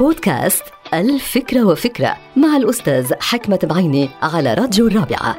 بودكاست الفكرة وفكرة مع الأستاذ حكمة بعيني على راديو الرابعة.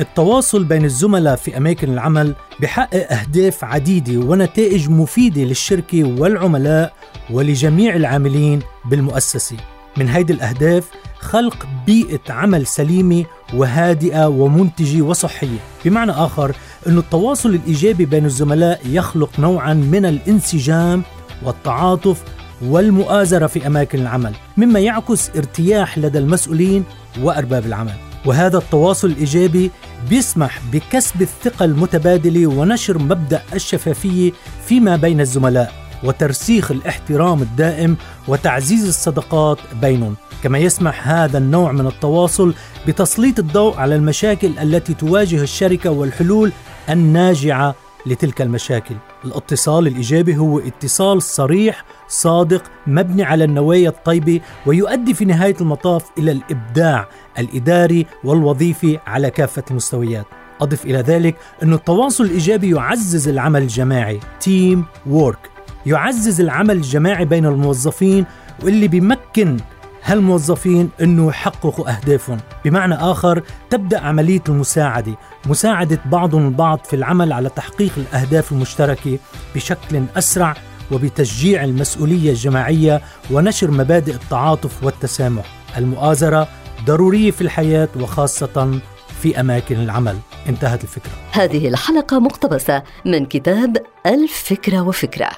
التواصل بين الزملاء في أماكن العمل بحقق أهداف عديدة ونتائج مفيدة للشركة والعملاء ولجميع العاملين بالمؤسسة. من هيدي الأهداف خلق بيئة عمل سليمة وهادئة ومنتجة وصحية. بمعنى آخر أن التواصل الإيجابي بين الزملاء يخلق نوعا من الانسجام والتعاطف والمؤازرة في أماكن العمل مما يعكس ارتياح لدى المسؤولين وأرباب العمل. وهذا التواصل الإيجابي بيسمح بكسب الثقة المتبادلة ونشر مبدأ الشفافية فيما بين الزملاء وترسيخ الاحترام الدائم وتعزيز الصداقات بينهم. كما يسمح هذا النوع من التواصل بتسليط الضوء على المشاكل التي تواجه الشركة والحلول الناجعة لتلك المشاكل. الاتصال الإيجابي هو اتصال صريح صادق مبني على النوايا الطيبة ويؤدي في نهاية المطاف إلى الإبداع الإداري والوظيفي على كافة المستويات. أضف إلى ذلك أن التواصل الإيجابي يعزز العمل الجماعي. teamwork يعزز العمل الجماعي بين الموظفين واللي بيمكن هالموظفين إنه يحققوا أهدافهم، بمعنى آخر تبدأ عملية المساعدة، مساعدة بعضهم البعض في العمل على تحقيق الأهداف المشتركة بشكل أسرع وبتشجيع المسؤولية الجماعية ونشر مبادئ التعاطف والتسامح. المؤازرة ضرورية في الحياة وخاصة في أماكن العمل. انتهت الفكرة. هذه الحلقة مقتبسة من كتاب الفكرة وفكرة